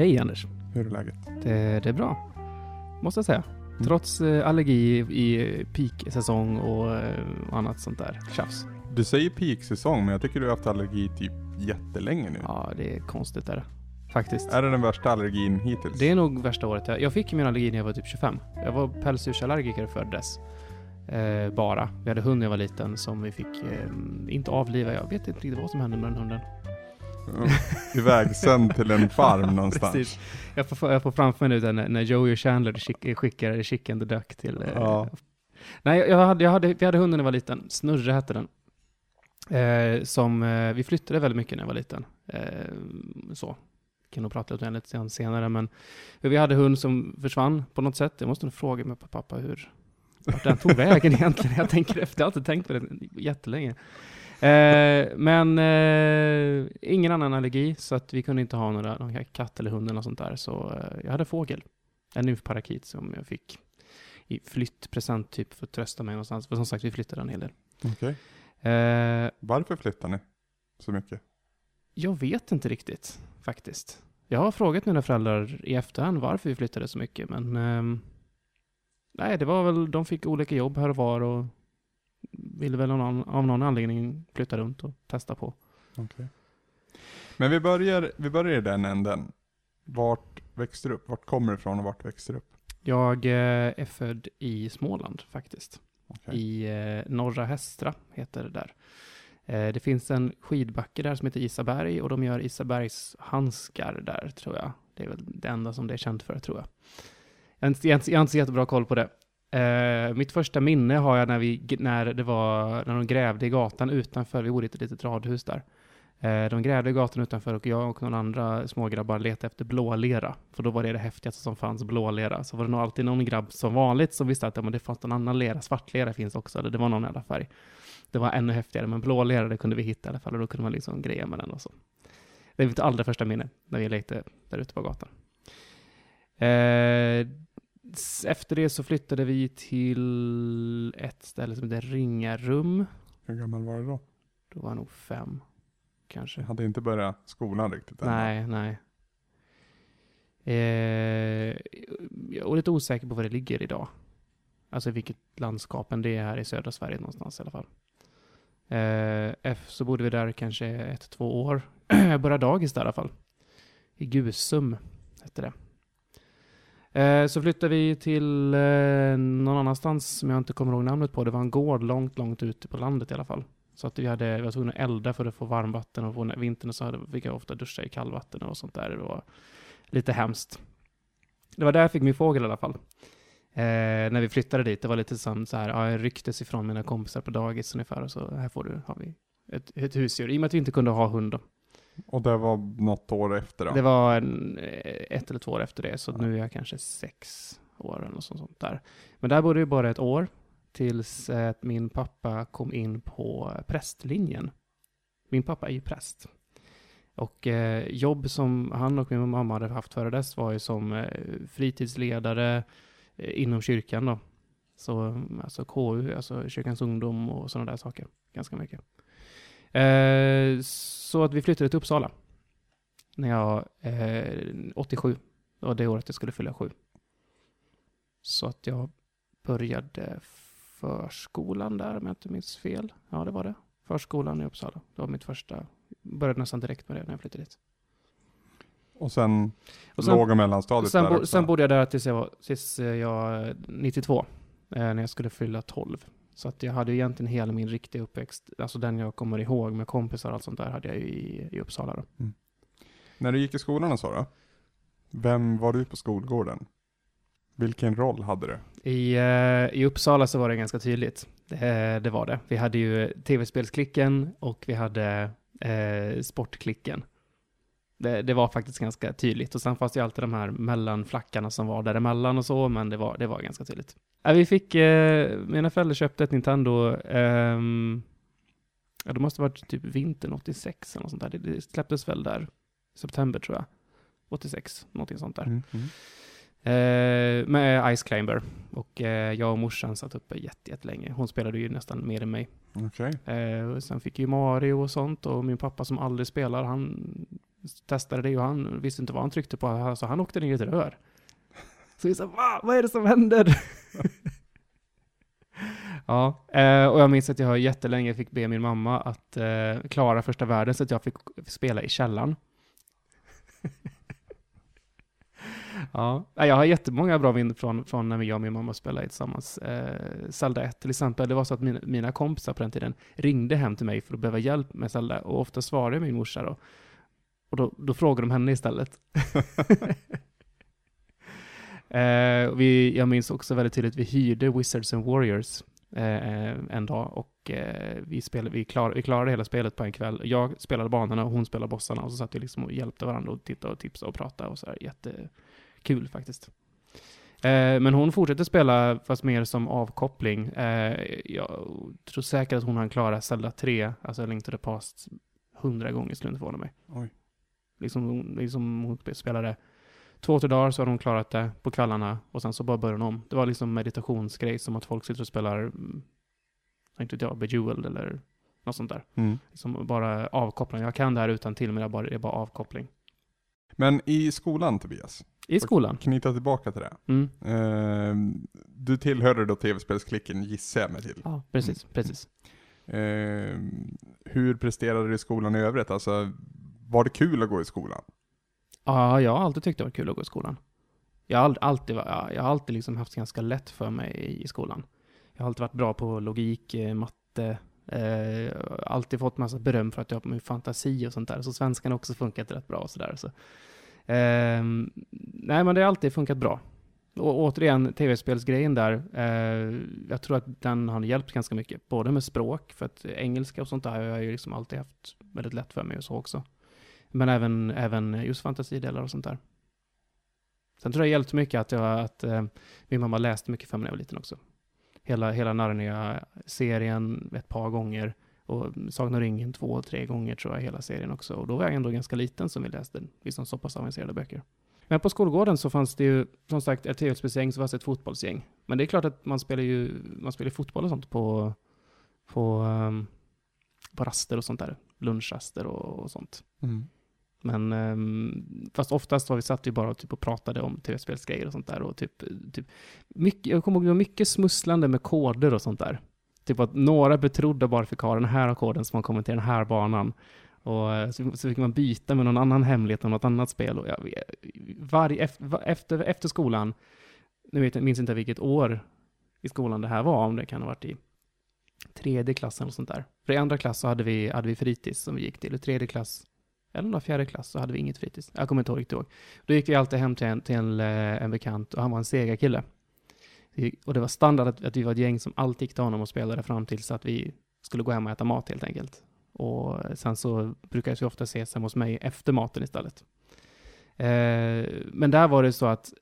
Hej Anders. Hur är läget? Det, det är bra, måste jag säga. Mm. Trots eh, allergi i peak-säsong och eh, annat sånt där tjafs. Du säger peak-säsong, men jag tycker du har haft allergi typ jättelänge nu. Ja, det är konstigt där. Faktiskt. Är det den värsta allergin hittills? Det är nog värsta året. Jag, jag fick min allergi när jag var typ 25. Jag var pälsdjursallergiker före dess. Eh, bara. Vi hade hund när jag var liten som vi fick eh, inte avliva. Jag vet inte riktigt vad som hände med den hunden. Ivägsänd till en farm någonstans. Precis. Jag får, jag får framför mig nu när, när Joey och Chandler skick, skickar Chicken the Duck till... Eh, Ja. Nej, jag hade, jag hade, vi hade hunden när jag var liten. Snurre hette den. Eh, som, eh, vi flyttade väldigt mycket när jag var liten. Eh, så. Kan nog prata lite om det senare, men vi hade hund som försvann på något sätt. Jag måste nog fråga med pappa hur, vart den tog vägen egentligen. Jag tänker efter, jag har inte tänkt på det jättelänge. Eh, men eh, ingen annan allergi, så att vi kunde inte ha några, katt eller hund eller sånt där. Så eh, jag hade fågel, en nymfparakit som jag fick i flyttpresent typ för att trösta mig någonstans. För som sagt, vi flyttade en hel del. Okej. Eh, Varför flyttar ni så mycket? jag vet inte riktigt, faktiskt. Jag har frågat mina föräldrar i efterhand varför vi flyttade så mycket, men ehm, nej, det var väl, de fick olika jobb här och var och ville väl av någon, av någon anledning flytta runt och testa på. Okej. Men vi börjar, vi börjar i den änden. Vart växte du upp? Vart kommer du ifrån och vart växte du upp? Jag eh, är född i Småland faktiskt. Okej. I eh, Norra Hästra heter det där. Eh, det finns en skidbacke där som heter Isaberg och de gör Isabergs handskar där tror jag. Det är väl det enda som det är känt för tror jag. Har inte, jag har inte så jättebra koll på det. Eh, mitt första minne har jag när, vi, när det var när de grävde i gatan utanför. Vi bodde i ett litet radhus där. Eh, de grävde i gatan utanför och jag och några andra smågrabbar letade efter blålera. För då var det det häftigaste som fanns, blålera. Så var det nog alltid någon grabb som vanligt som visste att ja, men det fanns någon annan lera, svartlera finns också, eller det var någon jävla färg. Det var ännu häftigare, men blålera det kunde vi hitta i alla fall och då kunde man liksom greja med den och så. Det är mitt allra första minne, när vi lekte där ute på gatan. Eh, efter det så flyttade vi till ett ställe som heter Ringarum. Hur gammal var du då? Då var jag nog fem, kanske. Jag hade inte börjat skolan riktigt än. Nej, nej. Eh, jag är lite osäker på var det ligger idag. Alltså vilket landskapen det är här i södra Sverige någonstans i alla fall. Eh, F så bodde vi där kanske ett, två år. Jag började dagis där i alla fall. I Gusum hette det. Eh, så flyttade vi till eh, någon annanstans som jag inte kommer ihåg namnet på. Det var en gård långt, långt ute på landet i alla fall. Så att vi, hade, vi var tvungna att elda för att få varmvatten och på vintern så hade, fick jag ofta duscha i kallvatten och sånt där. Det var lite hemskt. Det var där jag fick min fågel i alla fall. Eh, när vi flyttade dit, det var lite som så här, ja, jag rycktes ifrån mina kompisar på dagis ungefär och så här får du, har vi ett, ett husdjur. I och med att vi inte kunde ha hund då. Och det var något år efter då? Det var en, eh, ett eller två år efter det, så nu är jag kanske sex år eller något sånt där. Men där bodde jag bara ett år tills eh, att min pappa kom in på prästlinjen. Min pappa är ju präst. Och eh, jobb som han och min mamma hade haft före dess var ju som eh, fritidsledare eh, inom kyrkan då. Så alltså KU, alltså kyrkans ungdom och sådana där saker. Ganska mycket. Eh, så att vi flyttade till Uppsala när jag, eh, 87, det var det året jag skulle fylla sju. Så att jag började förskolan där, om jag inte minns fel. Ja, det var det. Förskolan i Uppsala. Det var mitt första, började nästan direkt med det när jag flyttade dit. Och sen, Och sen, låg och mellanstadiet sen, där bo, också? sen bodde jag där tills jag var, tills eh, jag, 92, eh, när jag skulle fylla 12. Så att jag hade ju egentligen hela min riktiga uppväxt, alltså den jag kommer ihåg med kompisar och allt sånt där, hade jag ju i, i Uppsala då. När du gick i skolan och så då? Vem var du på skolgården? Vilken roll hade du? I, eh, I Uppsala så var det ganska tydligt. Det, det var det. Vi hade ju tv-spelsklicken och vi hade eh, sportklicken. Det, det var faktiskt ganska tydligt. Och sen fanns det ju alltid de här mellanflackarna som var däremellan och så, men det var, det var ganska tydligt. Ja, vi fick, eh, mina föräldrar köpte ett Nintendo, ehm, ja det måste varit typ vintern 86 eller något sånt där. Det, det släpptes väl där, september tror jag. 86, någonting sånt där. Mm. Mm. Eh, med Ice Climber. Och eh, jag och morsan satt uppe jätte, jättelänge. Hon spelade ju nästan mer än mig. Okej. Eh, sen fick ju Mario och sånt och min pappa som aldrig spelar, han testade det och han visste inte vad han tryckte på, så han åkte ner i ett rör. Så vi sa, Va? vad är det som händer? ja, eh, och jag minns att jag jättelänge fick be min mamma att eh, klara första världen så att jag fick spela i källaren. Ja, jag har jättemånga bra minnen från, från när jag och min mamma spelade tillsammans. Eh, Zelda 1 till exempel, det var så att mina, mina kompisar på den tiden ringde hem till mig för att behöva hjälp med Zelda och ofta svarade min morsa då. Och då, då frågade de henne istället. eh, vi, jag minns också väldigt tydligt, vi hyrde Wizards and Warriors eh, en dag och eh, vi, spelade, vi, klar, vi klarade hela spelet på en kväll. Jag spelade banorna och hon spelade bossarna och så satt vi liksom och hjälpte varandra och tittade och tipsade och pratade och så här. Jättekul faktiskt. Eh, men hon fortsätter spela, fast mer som avkoppling. Eh, jag tror säkert att hon har klarat Zelda 3, alltså Link to the Past, hundra gånger skulle inte förvåna mig. Oj. Liksom, liksom hon spelade två, tre dagar så har hon klarat det på kvällarna och sen så bara börjar hon om. Det var liksom meditationsgrej som att folk sitter och spelar, mm, inte vet jag, Bejeweled eller något sånt där. Mm. Liksom bara avkoppling. Jag kan det här utan till, men jag bara, det är bara avkoppling. Men i skolan Tobias, I skolan? knyta tillbaka till det. Mm. Eh, du tillhörde då tv-spelsklicken gissar jag mig till. Ja, precis, precis. Eh, hur presterade du i skolan i övrigt? Alltså, var det kul att gå i skolan? Ja, jag har alltid tyckt det var kul att gå i skolan. Jag har alltid, jag har alltid liksom haft ganska lätt för mig i, skolan. Jag har alltid varit bra på logik, eh, matte, eh, alltid fått massa beröm för att jag har min fantasi och sånt där. Så svenskan har också funkat rätt bra och sådär. Så. Eh, nej, men det har alltid funkat bra. Och återigen, tv-spelsgrejen där, eh, jag tror att den har hjälpt ganska mycket. Både med språk, för att engelska och sånt där har jag ju liksom alltid haft väldigt lätt för mig och så också. Men även, även just fantasidelar och sånt där. Sen tror jag hjälpte mycket att, jag, att eh, min mamma läste mycket för mig när jag var liten också. Hela, hela Narnia-serien ett par gånger och Sagan om ringen två, tre gånger tror jag hela serien också. Och då var jag ändå ganska liten som vi läste liksom så pass avancerade böcker. Men på skolgården så fanns det ju, som sagt, ett tv-spelsgäng, så fanns det ett fotbollsgäng. Men det är klart att man spelar ju, man spelar fotboll och sånt på, på, um, på raster och sånt där. Lunchraster och, och sånt. Mm. Men um, fast oftast var vi satt ju bara och, typ och pratade om tv-spelsgrejer och sånt där. Och typ, typ, mycket, jag kommer ihåg det var mycket smusslande med koder och sånt där. Typ att några betrodda bara fick ha den här koden som man kommer till den här banan. Och eh, så, så fick man byta med någon annan hemlighet om något annat spel. Och jag, varje, efter, efter skolan, nu vet minns inte vilket år i skolan det här var, om det kan ha varit i tredje klassen och sånt där. För i andra klass så hade vi, hade vi fritids som vi gick till. I tredje klass, eller någon fjärde klass, så hade vi inget fritids. Jag kommer inte ihåg riktigt ihåg. Då gick vi alltid hem till en, till en, eh, en bekant och han var en Sega-kille. Och det var standard att, att vi var ett gäng som alltid gick till honom och spelade fram tills att vi skulle gå hem och äta mat helt enkelt. Och sen så brukade vi ofta ses hemma hos mig efter maten istället. Eh, men där var det så att,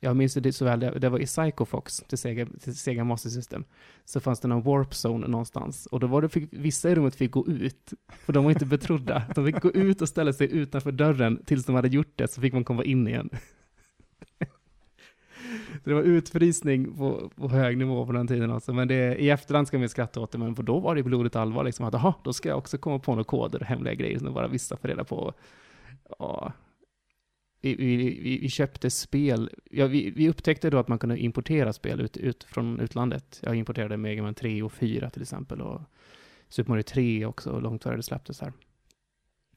jag minns det så väl, det, var i Psycho Fox till Sega, till Sega Master System, så fanns det någon warp zone någonstans. Och då var det, fick, vissa i rummet fick gå ut, för de var inte betrodda. De fick gå ut och ställa sig utanför dörren tills de hade gjort det, så fick man komma in igen. Så det var utfrysning på, på hög nivå på den tiden alltså. Men det, i efterhand ska man skratta åt det, men för då var det blodigt allvar liksom. Att aha, då ska jag också komma på några koder och hemliga grejer som bara vissa får reda på. Ja. Vi, vi, vi, köpte spel. Ja, vi, vi upptäckte då att man kunde importera spel ut, ut från utlandet. Jag importerade Mega Man 3 och 4 till exempel. Och Super Mario 3 också, långt före det släpptes här.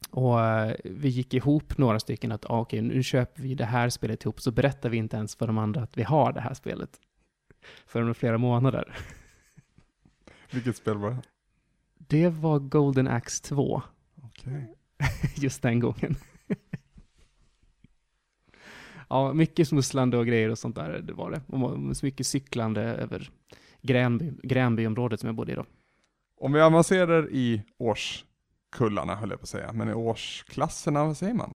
Och uh, vi gick ihop några stycken att ah, okej, okay, nu köper vi det här spelet ihop, så berättar vi inte ens för de andra att vi har det här spelet. Förrän om flera månader. Vilket spel var det? Det var Golden Axe 2. Okej. Okay. Just den gången. Ja, mycket smusslande och grejer och sånt där, det var det. Och så mycket cyklande över Gränby, Gränbyområdet som jag bodde i då. Om vi avancerar i års kullarna höll jag på att säga, men i årsklasserna, vad säger man?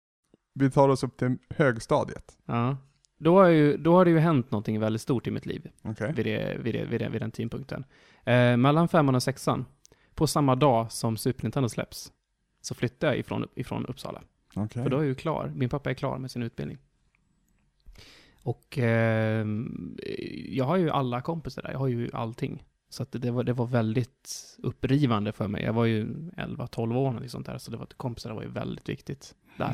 Vi tar oss upp till högstadiet. Ja. Då har, ju, då har det ju hänt någonting väldigt stort i mitt liv okay. vid, det, vid, det, vid, det, vid den tidpunkten. Eh, mellan femman och sexan, på samma dag som Super Nintendo släpps, så flyttar jag ifrån, ifrån Uppsala. Okay. För då är jag ju klar. Min pappa är klar med sin utbildning. Och eh, jag har ju alla kompisar där. Jag har ju allting. Så att det, var, det var väldigt upprivande för mig. Jag var ju 11-12 år eller sånt där, så det var, kompisarna var ju väldigt viktigt där.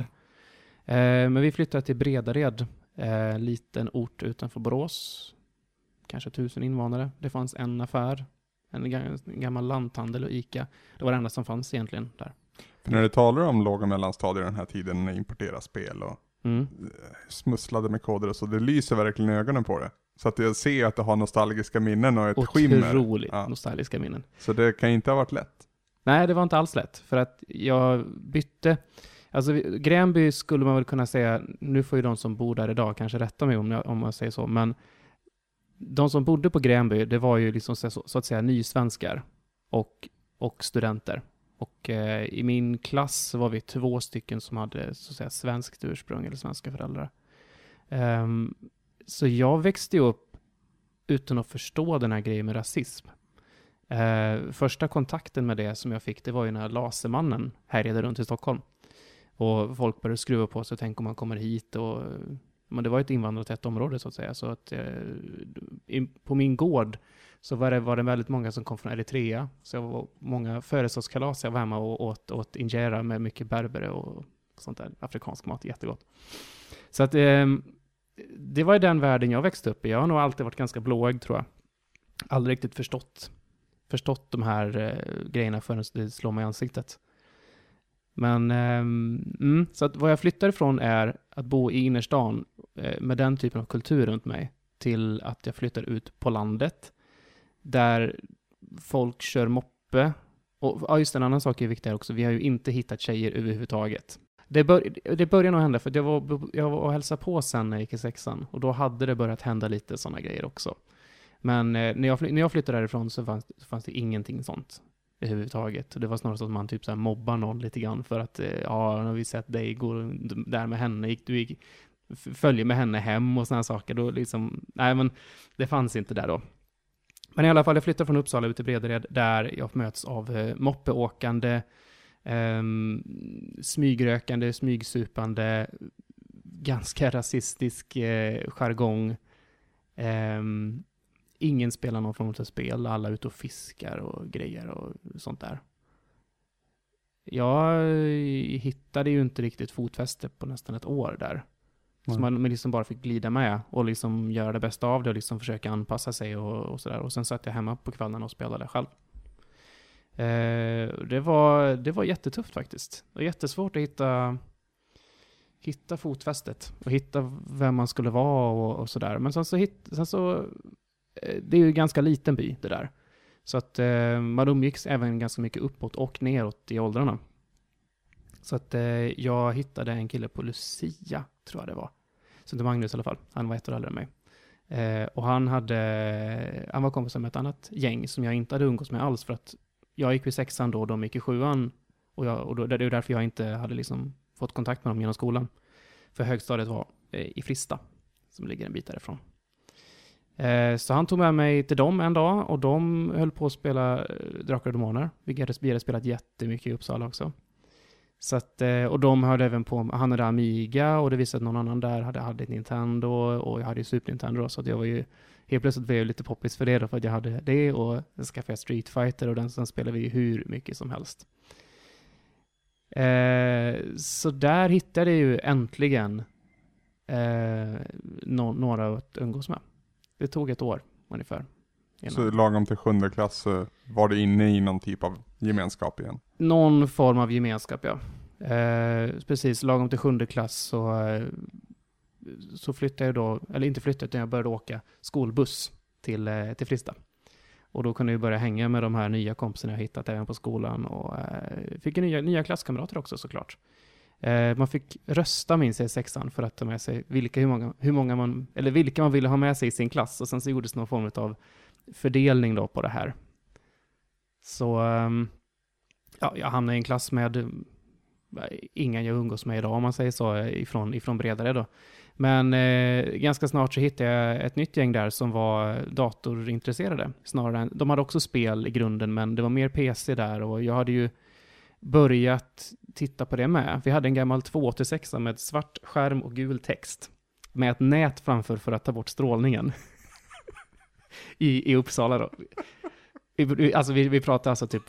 Eh, men vi flyttade till Bredared, eh, liten ort utanför Borås. Kanske tusen invånare. Det fanns en affär, en gammal lanthandel och ICA. Det var det enda som fanns egentligen där. För när du talar om låg och mellanstadier den här tiden, när importera spel och Mm. smusslade med koder och så, det lyser verkligen i ögonen på det. Så att jag ser att det har nostalgiska minnen och ett skimmer. Otroligt Ja. nostalgiska minnen. Så det kan inte ha varit lätt. Nej, det var inte alls lätt. För att jag bytte. Alltså, Gränby skulle man väl kunna säga, nu får ju de som bor där idag kanske rätta mig om jag, om jag säger så, men de som bodde på Gränby, det var ju liksom så, så att säga nysvenskar och, och studenter. Och eh, i min klass var vi två stycken som hade så att säga svenskt ursprung eller svenska föräldrar. Um, så jag växte ju upp utan att förstå den här grejen med rasism. Uh, första kontakten med det som jag fick, det var ju när Lasermannen härjade runt i Stockholm. Och folk började skruva på sig, tänk om man kommer hit och... Men det var ett invandrartätt område så att säga, så att eh, på min gård så var det, var det väldigt många som kom från Eritrea. Så jag var många födelsedagskalas, jag var hemma och åt, åt injera med mycket berbere och sånt där, afrikansk mat, jättegott. Så att eh, det var ju den världen jag växte upp i. Jag har nog alltid varit ganska blåögd tror jag. Aldrig riktigt förstått förstått de här eh, grejerna förrän det slår mig i ansiktet. Men, ehm, mm, så att vad jag flyttar ifrån är att bo i innerstan eh, med den typen av kultur runt mig till att jag flyttar ut på landet där folk kör moppe. Och ja, just en annan sak är viktig här också. Vi har ju inte hittat tjejer överhuvudtaget. Det, bör, det började nog hända, för att jag var, jag var och hälsade på sen när jag gick i sexan och då hade det börjat hända lite sådana grejer också. Men eh, när, jag, när jag flyttade därifrån så fanns, så fanns det ingenting sånt överhuvudtaget. Det var snarare så att man typ så här mobbar någon lite grann för att eh, ja, nu har vi sett dig gå där med henne, gick du gick, följer med henne hem och sådana saker. Då liksom, nej men det fanns inte där då. Men i alla fall, jag flyttar från Uppsala ut till Bredared där jag möts av eh, moppeåkande, eh, smygrökande, smygsupande, ganska rasistisk eh, jargong. Ehm, ingen spelar någon form av spel, alla är ute och fiskar och grejer och sånt där. Jag hittade ju inte riktigt fotfäste på nästan ett år där. Så Nej. man liksom bara fick glida med och liksom göra det bästa av det och liksom försöka anpassa sig och, och sådär. Och sen satt jag hemma på kvällen och spelade själv. Eh, det, var, det var jättetufft faktiskt. Det var jättesvårt att hitta, hitta fotfästet och hitta vem man skulle vara och, och sådär. Men sen så, hit, sen så Eh, det är ju en ganska liten by det där. Så att eh, man umgicks även ganska mycket uppåt och neråt i åldrarna. Så att eh, jag hittade en kille på Lucia, tror jag det var. Som heter Magnus i alla fall. Han var ett år äldre än mig. Eh, och han hade, han var kompis med ett annat gäng som jag inte hade umgås med alls för att jag gick i sexan då och de gick i sjuan. Och, jag, och då, det är därför jag inte hade liksom fått kontakt med dem genom skolan. För högstadiet var eh, i Frista, som ligger en bit därifrån. Eh, så han tog med mig till dem en dag och de höll på att spela eh, Drakar och Demoner. Vi hade, vi hade spelat jättemycket i Uppsala också. Så att, eh, och de hörde även på, han hade Amiga och det visade att någon annan där hade, hade ett Nintendo och jag hade ju Super Nintendo då, så att jag var ju helt plötsligt blev jag lite poppis för det då, för att jag hade det och sen skaffade jag Street Fighter och den sen spelade vi ju hur mycket som helst. Eh, så där hittade jag ju äntligen eh, no några att umgås med. Det tog ett år ungefär. innan. Så lagom till sjunde klass så var du inne i någon typ av gemenskap igen. Någon form av gemenskap, ja. Eh, precis, lagom till sjunde klass så, eh, så flyttade jag då, eller inte flyttade, utan jag började åka skolbuss till, eh, till Frista. Och då kunde jag börja hänga med de här nya kompisarna jag hittat även på skolan och eh, fick nya, nya klasskamrater också såklart. Eh, man fick rösta minns jag i sexan för att ta med sig vilka, hur många, hur många man, eller vilka man ville ha med sig i sin klass och sen så gjordes någon form av fördelning då på det här. Så ehm, ja, jag hamnade i en klass med eh, inga ingen jag umgås med idag om man säger så, eh, ifrån, ifrån bredare då. Men eh, ganska snart så hittade jag ett nytt gäng där som var datorintresserade. Snarare än, de hade också spel i grunden, men det var mer PC där och jag hade ju börjat titta på det med. Vi hade en gammal 286 med svart skärm och gul text. Med ett nät framför för att ta bort strålningen. I, I Uppsala då. Alltså vi, vi pratar alltså typ,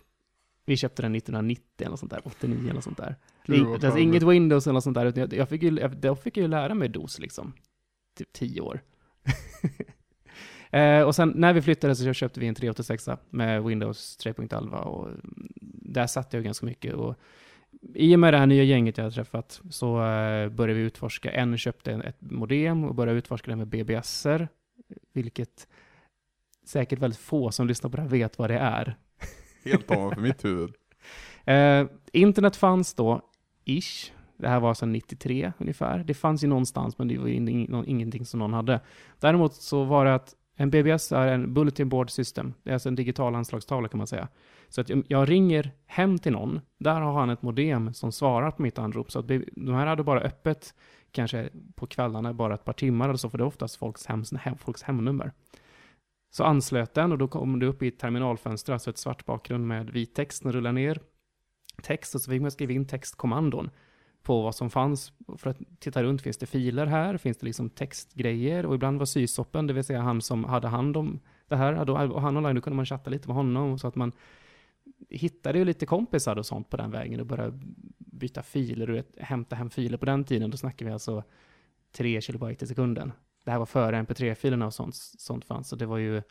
vi köpte den 1990 eller något sånt där, 89 eller sånt där. Gud, Det, är charmigt. inget Windows eller något sånt där, utan jag, jag fick ju, jag, då fick jag ju lära mig DOS liksom. Typ 10 år. eh, och sen när vi flyttade så köpte vi en 386 med Windows 3.11 och där satt jag ganska mycket. Och i och med det här nya gänget jag har träffat så eh, började vi utforska, en köpte ett modem och började utforska det med BBSer, vilket säkert väldigt få som lyssnar på det här vet vad det är. Helt ovanför mitt huvud. Eh, internet fanns då, ish. Det här var alltså 93 ungefär. Det fanns ju någonstans, men det var ingenting som någon hade. Däremot så var det att en BBS är en Bulletin Board System. Det är alltså en digital anslagstavla kan man säga. Så att jag ringer hem till någon, där har han ett modem som svarar på mitt anrop. Så att de här hade bara öppet, kanske på kvällarna, bara ett par timmar eller så, för det är oftast folks, hem, hem, folks hemnummer. Så anslöt den och då kom det upp i ett terminalfönster, alltså ett svart bakgrund med vit text som rullar ner text och så fick man skriva in textkommandon på vad som fanns. För att titta runt, finns det filer här? Finns det liksom textgrejer? Och ibland var sysoppen, det vill säga han som hade hand om det här, och han online, då kunde man chatta lite med honom så att man hittade ju lite kompisar och sånt på den vägen och började byta filer och hämta hem filer på den tiden. Då snackar vi alltså 3 kilobyte i sekunden. Det här var före mp3-filerna och sånt, sånt fanns, så det var ju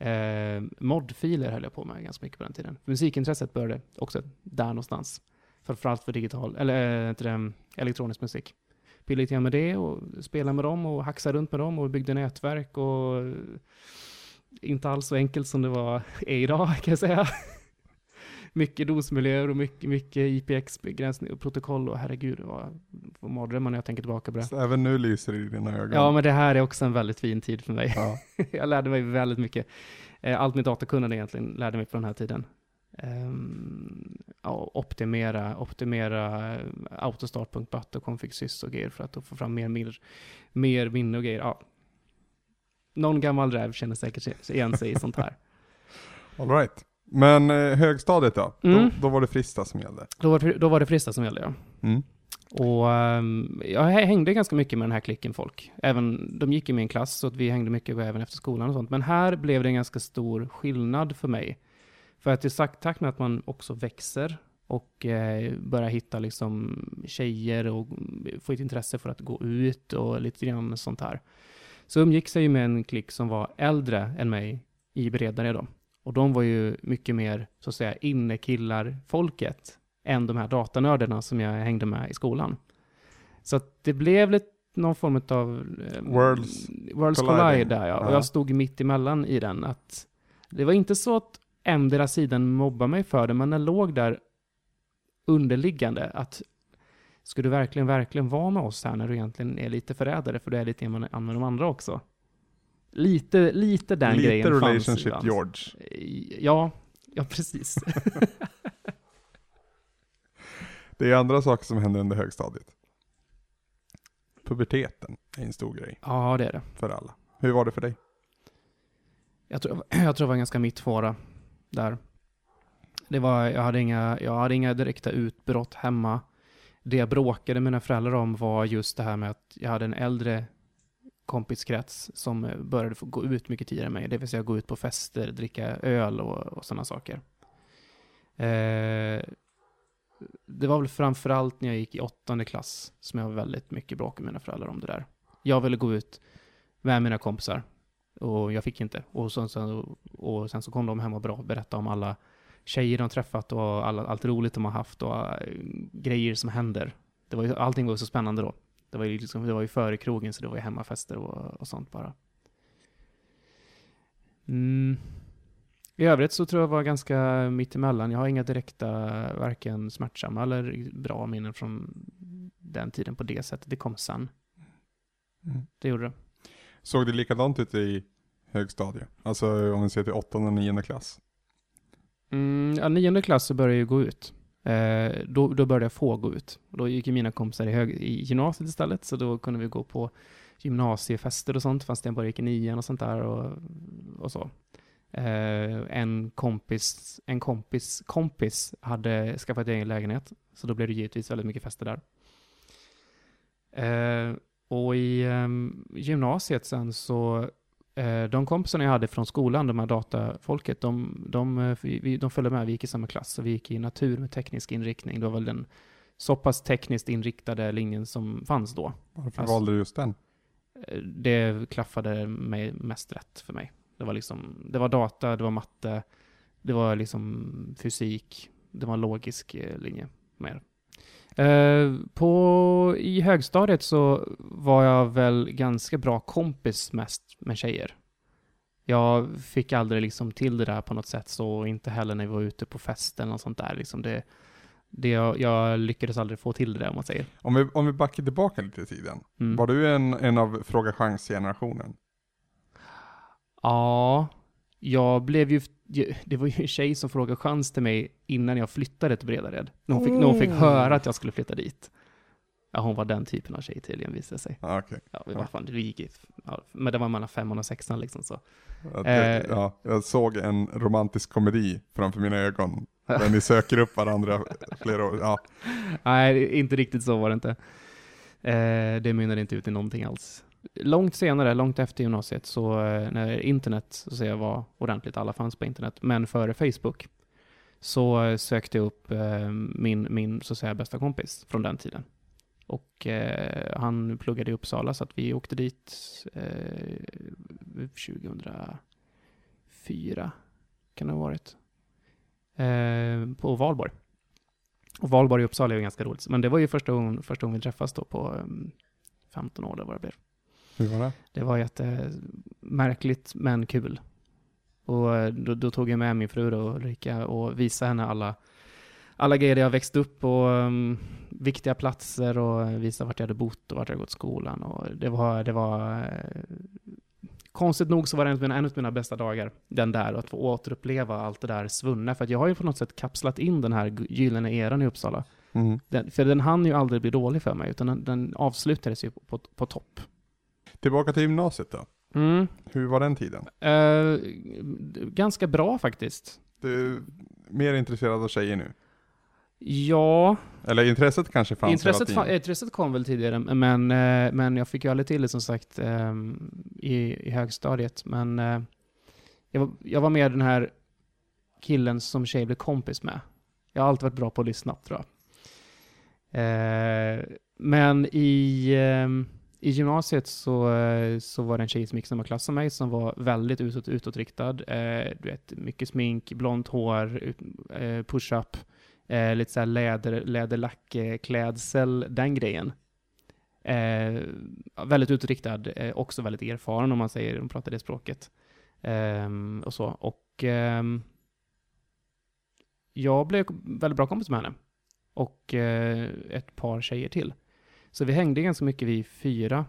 Eh, modfiler höll jag på med ganska mycket på den tiden. Musikintresset började också där någonstans. Framförallt för digital, eller äh, heter det, elektronisk musik. Pillade lite grann med det och spelade med dem och hacksade runt med dem och byggde nätverk och eh, inte alls så enkelt som det var är idag kan jag säga. mycket DOS-miljöer och mycket, mycket IPX-begränsning och protokoll och herregud vad, vad mardrömmar när jag tänker tillbaka på det. Så även nu lyser det i dina ögon. Ja, men det här är också en väldigt fin tid för mig. Ja. jag lärde mig väldigt mycket. Eh, Allt mitt datakunnande egentligen lärde mig på den här tiden. Ja, optimera, optimera eh, autostart.bat och configsys och grejer för att få fram mer, mer, mer minne och grejer. Ja. Någon gammal räv känner säkert igen sig i sånt här. All right. Men eh, högstadiet då? Mm. då? Då var det Frista som gällde. Då var, det- då var det Frista som gällde, ja. Mm. Och ehm, jag hängde ganska mycket med den här klicken folk. Även, de gick i min klass, så att vi hängde mycket även efter skolan och sånt. Men här blev det en ganska stor skillnad för mig. För att i takt med att man också växer och eh, börjar hitta liksom tjejer och få ett intresse för att gå ut och lite grann sånt här. Så umgicks jag ju med en klick som var äldre än mig i Bredare då. Och de var ju mycket mer, så att säga, innekillar-folket än de här datanördarna som jag hängde med i skolan. Så att det blev lite någon form av eh, Worlds Worlds colliding. Collide där ja. Och Ja. jag stod mitt emellan i den. Att det var inte så att endera sidan mobbade mig för det, men den låg där underliggande. Att ska du verkligen, verkligen vara med oss här när du egentligen är lite förrädare, för du är lite med de andra också. Lite, lite den Lite grejen fanns relationship ibland. George. Ja, ja precis. Det är andra saker som händer under högstadiet. Puberteten är en stor grej ja, det är det. för alla. Hur var det för dig? Jag tror, jag tror det var ganska mittfåra där. Det var, jag, hade inga, jag hade inga direkta utbrott hemma. Det jag bråkade med mina föräldrar om var just det här med att jag hade en äldre kompiskrets som började få gå ut mycket tidigare än mig. Det vill säga gå ut på fester, dricka öl och, och sådana saker. Eh, det var väl framförallt när jag gick i åttonde klass som jag var väldigt mycket bråk med mina föräldrar om det där. Jag ville gå ut med mina kompisar och jag fick inte. Och sen, sen, och sen så kom de hem och bra, berättade om alla tjejer de träffat och alla, allt roligt de har haft och äh, grejer som händer. Det var ju, allting var så spännande då. Det var ju, liksom, det var ju före krogen så det var ju hemmafester och, och sånt bara. Mm. I övrigt så tror jag var ganska mittemellan. Jag har inga direkta, varken smärtsamma eller bra minnen från den tiden på det sättet. Det kom sen. Mm. Det gjorde det. Såg det likadant ut i högstadiet? Alltså om vi ser till åttonde och nionde klass. Mm, ja, nionde klass så började jag gå ut. Eh, då, då började jag få gå ut. Då gick ju mina kompisar i, hög, i gymnasiet istället, så då kunde vi gå på gymnasiefester och sånt, fast jag bara gick i nian och sånt där och, och så. Eh, en kompis, en kompis, kompis hade skaffat egen lägenhet, så då blev det givetvis väldigt mycket fester där. Eh, och i ehm, gymnasiet sen så Eh, de kompisarna jag hade från skolan, de här datafolket, de, de, eh, vi, de följde med, vi gick i samma klass, så vi gick i natur med teknisk inriktning. Det var väl den så pass tekniskt inriktade linjen som fanns då. Varför Alltså- valde du just den? Eh, Det klaffade mig mest rätt för mig. Det var liksom, det var data, det var matte, det var liksom fysik, det var en logisk eh, linje mer. Eh, på, I högstadiet så var jag väl ganska bra kompis mest med tjejer. Jag fick aldrig liksom till det där på något sätt, så inte heller när vi var ute på fest eller något sånt där. Liksom det, det jag, jag lyckades aldrig få till det där om man säger. Om vi, om vi backar tillbaka lite i tiden. Mm. Var du en, en av Fråga Chans-generationen? Ja, jag blev ju... Det var ju en tjej som frågade chans till mig innan jag flyttade till Bredared. När hon fick, när hon fick Oh. höra att jag skulle flytta dit. Ja, hon var den typen av tjej tydligen visade det sig. Ja, okej. Ja, vi var fan, det gick ja, men det var mellan femman och sexan liksom så. Ja, det- Eh. ja, jag såg en romantisk komedi framför mina ögon. Där ni söker upp varandra flera år. Ja, Nej, inte riktigt så var det inte. Eh, det mynnade inte ut i någonting alls. Långt senare, långt efter gymnasiet, så eh, när internet så att säga, var ordentligt, alla fanns på internet, men före Facebook, så eh, sökte jag upp eh, min, min så att säga, bästa kompis från den tiden. Och eh, han pluggade i Uppsala, så att vi åkte dit eh, 2004, kan det ha varit, eh, på Valborg. Och Valborg i Uppsala är ju ganska roligt. Men det var ju första gången, första gången vi träffas då på eh, 15 år, eller vad det blev hur var det? Det var jättemärkligt, men kul. Och eh, då, då tog jag med min fru då, Ulrika och visade henne alla, alla grejer jag växt upp och um, viktiga platser och visade vart jag hade bott och vart jag gått skolan. Och det var, det var eh, konstigt nog så var det en av, mina, en av mina bästa dagar, den där, att få återuppleva allt det där svunna. För jag har ju på något sätt kapslat in den här gy- gyllene eran i Uppsala. Mhm. Den, för den hann ju aldrig bli dålig för mig, utan den, den avslutades ju på, på, på topp. Tillbaka till gymnasiet då. Mm. Hur var den tiden? Eh, ganska bra faktiskt. Du är mer intresserad av tjejer nu? Ja, Eller intresset kanske fanns intresset, hela tiden? intresset kom väl tidigare, men, eh, men jag fick ju aldrig till det som sagt ehm, i, i högstadiet. Men eh, jag, var, jag var med den här killen som tjej blev kompis med. Jag har alltid varit bra på att lyssna, tror jag. Eh, men i, ehm, i gymnasiet så, eh, så var det en tjej som gick i samma klass som mig som var väldigt utåt, utåtriktad. Eh, du vet, mycket smink, blont hår, ut, eh, push-up, eh, lite såhär läder, läderlackklädsel, den grejen. Eh, väldigt utåtriktad, eh, också väldigt erfaren om man säger, om pratar det språket. Ehm, och så. Och ehm, jag blev väldigt bra kompis med henne. Och eh, ett par tjejer till. Så vi hängde ganska mycket vi fyra.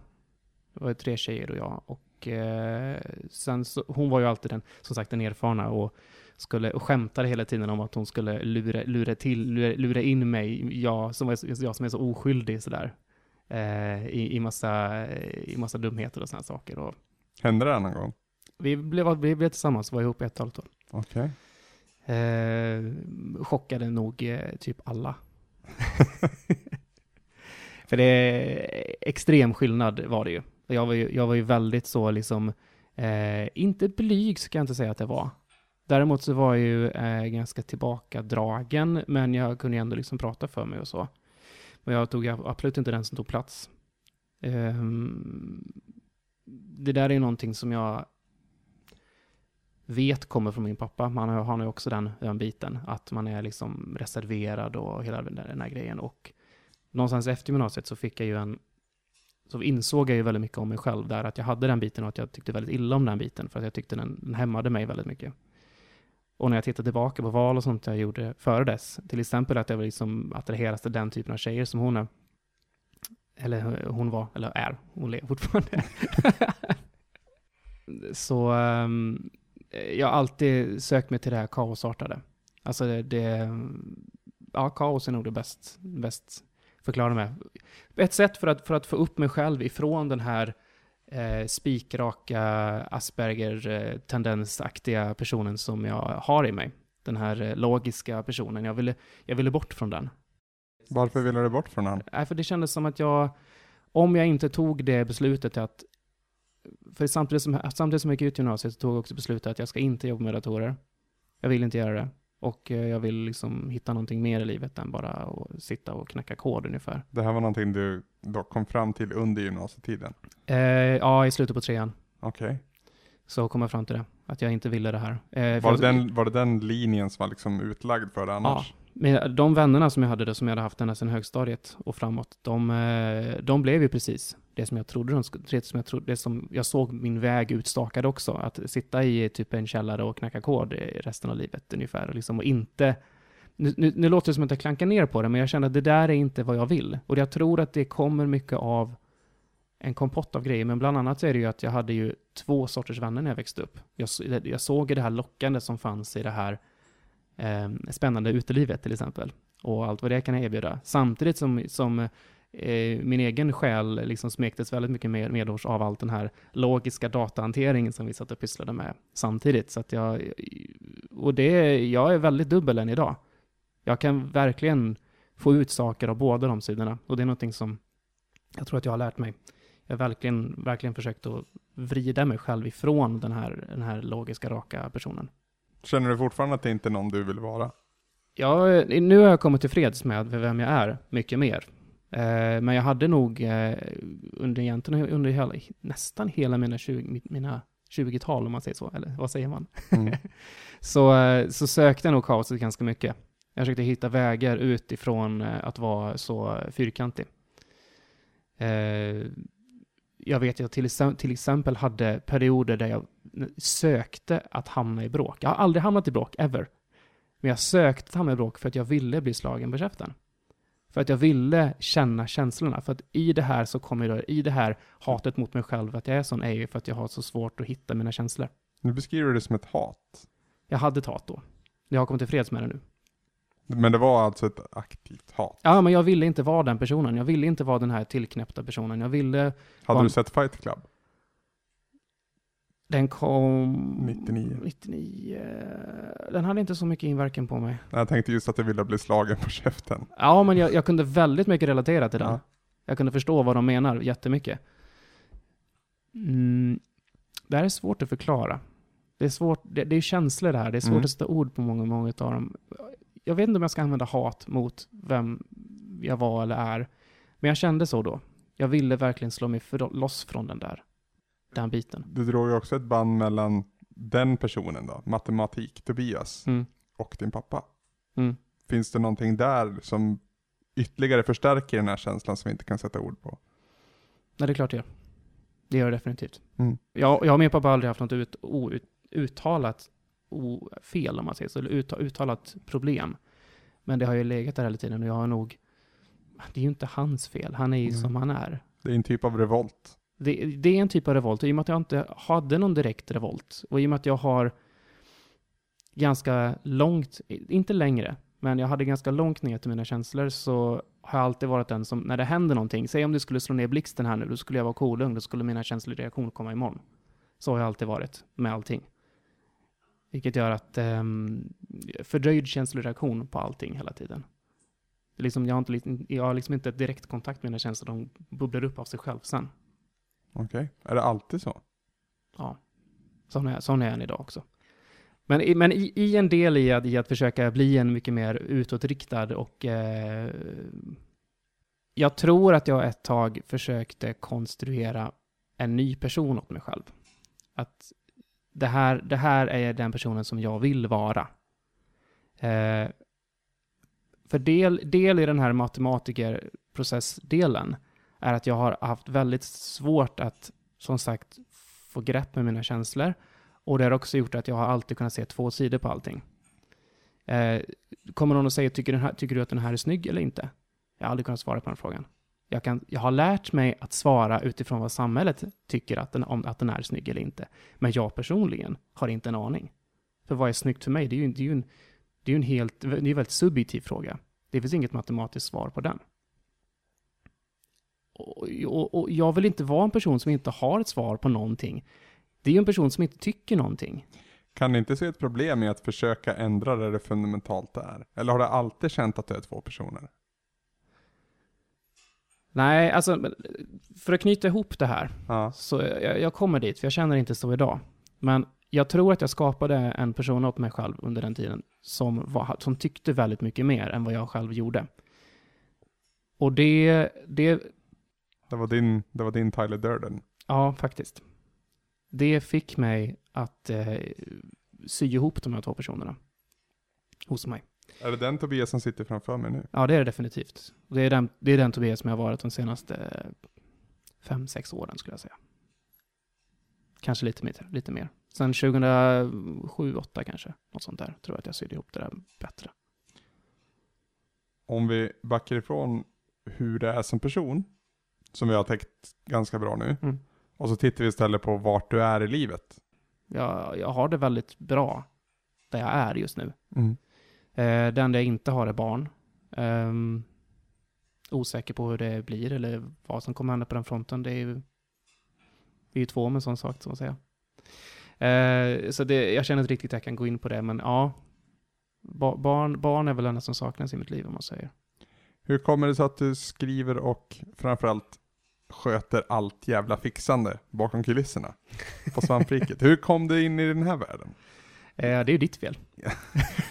Det var tre tjejer och jag. Och eh, sen så, hon var ju alltid den, som sagt, den erfarna och skulle, och skämtade hela tiden om att hon skulle lura, lura till, lura, lura in mig, jag som, är, jag som är så oskyldig sådär. Eh, i, i, massa, I massa dumheter och sådana saker. Och Hände det någon gång? vi, blev, vi blev tillsammans, var ihop ett halvt år. Okej. Eh, chockade nog eh, typ alla. För det är extrem skillnad var det ju. Jag var ju, jag var ju väldigt så liksom, eh, inte blyg ska jag inte säga att det var. Däremot så var jag ju eh, ganska tillbakadragen, men jag kunde ju ändå liksom prata för mig och så. Men jag tog absolut inte den som tog plats. Eh, det där är någonting som jag vet kommer från min pappa. Man har, han har ju också den, den biten, att man är liksom reserverad och hela den där, den här grejen. Och någonstans efter gymnasiet så fick jag ju en, så insåg jag ju väldigt mycket om mig själv där, att jag hade den biten och att jag tyckte väldigt illa om den biten, för att jag tyckte den, den hämmade mig väldigt mycket. Och när jag tittar tillbaka på val och sånt jag gjorde före dess, till exempel att jag var liksom attraheras till den typen av tjejer som hon är, eller hon var, eller är, hon lever fortfarande. så um, jag har alltid sökt mig till det här kaosartade. Alltså det, det ja, kaos är nog det bäst, bäst förklara med. Ett sätt för att, för att få upp mig själv ifrån den här eh, spikraka Asperger-tendensaktiga personen som jag har i mig. Den här eh, logiska personen. Jag ville, jag ville bort från den. Varför ville du bort från han? Nej, för det kändes som att jag, om jag inte tog det beslutet att för samtidigt som, samtidigt som jag gick ut gymnasiet så tog jag också beslutet att jag ska inte jobba med datorer. Jag vill inte göra det. Och eh, jag vill liksom hitta någonting mer i livet än bara att sitta och knacka kod ungefär. Det här var någonting du då kom fram till under gymnasietiden? Eh, ja, i slutet på trean Okej. så kom jag fram till det. Att jag inte ville det här. Eh, Var, det den, var det den linjen som var liksom utlagd för det annars? Men de vännerna som jag hade, det, som jag hade haft ända sedan högstadiet och framåt, de, eh, de blev ju precis det som jag trodde de skulle, det som jag trodde, det som jag såg min väg utstakad också. Att sitta i typ en källare och knacka kod resten av livet ungefär. och Liksom, och inte, nu, nu, nu låter det som att jag klankar ner på det, men jag känner att det där är inte vad jag vill. Och jag tror att det kommer mycket av en kompott av grejer, men bland annat så är det ju att jag hade ju två sorters vänner när jag växte upp. Jag, jag såg det här lockande som fanns i det här eh, spännande utelivet till exempel. Och allt vad det kan erbjuda. Samtidigt som, som eh, min egen själ liksom smektes väldigt mycket mer medhårs av allt den här logiska datahanteringen som vi satt och pysslade med samtidigt. Så att jag, och det, jag är väldigt dubbel än idag. Jag kan verkligen få ut saker av båda de sidorna. Och det är någonting som jag tror att jag har lärt mig. Jag har verkligen, verkligen försökt att vrida mig själv ifrån den här, den här logiska, raka personen. Känner du fortfarande att det inte är någon du vill vara? Ja, nu har jag kommit till freds med vem jag är, mycket mer. Eh, men jag hade nog eh, under egentligen under hela, nästan hela mina 20, mina 20-tal, om man säger så, eller vad säger man? Mm. så, eh, så sökte jag nog kaoset ganska mycket. Jag försökte hitta vägar utifrån att vara så fyrkantig. Jag vet att jag till, till exempel hade perioder där jag sökte att hamna i bråk. Jag har aldrig hamnat i bråk, ever. Men jag sökte att hamna i bråk för att jag ville bli slagen på käften. För att jag ville känna känslorna. För att i det här så kommer då, i det här hatet mot mig själv, att jag är sån, är ju för att jag har så svårt att hitta mina känslor. Nu beskriver du det som ett hat. Jag hade ett hat då. Jag har kommit till freds med det nu. Men det var alltså ett aktivt hat. Ja, men jag ville inte vara den personen. Jag ville inte vara den här tillknäppta personen. Jag ville... Hade Var- du sett Fight Club? Den kom... 99. 99. Den hade inte så mycket inverkan på mig. Jag tänkte just att du ville bli slagen på käften. Ja, men jag, jag kunde väldigt mycket relatera till den. Ja. Jag kunde förstå vad de menar jättemycket. Mm, det här är svårt att förklara. Det är svårt, det, det är känslor det här. Det är svårt Mm. att sätta ord på många, många av dem. Jag vet inte om jag ska använda hat mot vem jag var eller är. Men jag kände så då. Jag ville verkligen slå mig loss från den där. Den biten. Du drog ju också ett band mellan den personen då, matematik, Tobias, Mm. och din pappa. Mm. Finns det någonting där som ytterligare förstärker den här känslan som vi inte kan sätta ord på? Nej, det är klart det gör. Det gör det definitivt. Mm. Jag, jag och min pappa har aldrig haft något ut, out, uttalat o, fel, om man säger så, eller ut, uttalat problem. Men det har ju legat där hela tiden och jag har nog... Det är ju inte hans fel, han är ju Nej. som han är. Det är en typ av revolt. Det, det är en typ av revolt, och i och med att jag inte hade någon direkt revolt, och i och med att jag har ganska långt, inte längre, men jag hade ganska långt ner till mina känslor, så har jag alltid varit den som, när det händer någonting, säg om du skulle slå ner blixten här nu, då skulle jag vara kolugn, då skulle mina känslor komma imorgon. Så har jag alltid varit med allting. Vilket gör att um, fördröjd känsloreaktion på allting hela tiden. Det är liksom, jag, har inte, jag har liksom inte direkt kontakt med mina känslor, de bubblar upp av sig själv sen. Okej. Är det alltid så? Ja, sån är, sån är jag än idag också. Men, i- men i, i en del i att, i att försöka bli en mycket mer utåtriktad och eh, jag tror att jag ett tag försökte konstruera en ny person åt mig själv. Att det här, det här är den personen som jag vill vara. Eh, för del, del i den här matematikerprocessdelen är att jag har haft väldigt svårt att som sagt få grepp med mina känslor. Och det har också gjort att jag har alltid kunnat se två sidor på allting. Eh, kommer någon och säger, tycker, den här, tycker du att den här är snygg eller inte? Jag har aldrig kunnat svara på den frågan. Jag, kan, jag har lärt mig att svara utifrån vad samhället tycker att den, om att den är snygg eller inte. Men jag personligen har inte en aning. För vad är snyggt för mig? Det är ju, det är ju en, det är en helt, det är en väldigt subjektiv fråga. Det finns inget matematiskt svar på den. Och, och, och jag vill inte vara en person som inte har ett svar på någonting. Det är ju en person som inte tycker någonting. Kan du inte se ett problem i att försöka ändra det det fundamentalt är? Eller har du alltid känt att du är två personer? Nej, alltså för att knyta ihop det här. Ja. Så jag, jag kommer dit, för jag känner inte så idag. Men jag tror att jag skapade en person åt mig själv under den tiden som, var, som tyckte väldigt mycket mer än vad jag själv gjorde. Och det, det, Det var din, det var din Tyler Durden. ja faktiskt. Det fick mig att eh, sy ihop de här två personerna. Hos mig. Är det den Tobias som sitter framför mig nu? Ja, det är det definitivt. Det är den, det är den Tobias som jag har varit de senaste fem, sex åren skulle jag säga. Kanske lite mer. Lite mer. Sen 2007, 2008 kanske. Något sånt där. Tror jag att jag sydde ihop det där bättre. Om vi backar ifrån hur det är som person, som vi har täckt ganska bra nu, Mm. och så tittar vi istället på vart du är i livet. Jag, jag har det väldigt bra där jag är just nu. Mm. Eh, det enda jag inte har är barn. Ehm, osäker på hur det blir eller vad som kommer hända på den fronten. Det är ju, vi är ju två med en sån sak, som att säga. Eh, så det, jag känner inte riktigt att jag kan gå in på det, men ja. Ba, barn, barn är väl det enda som saknas i mitt liv, om man säger. Hur kommer det sig att du skriver och framförallt sköter allt jävla fixande bakom kulisserna på svampriket? Hur kom du in i den här världen? Eh, det är ju ditt fel.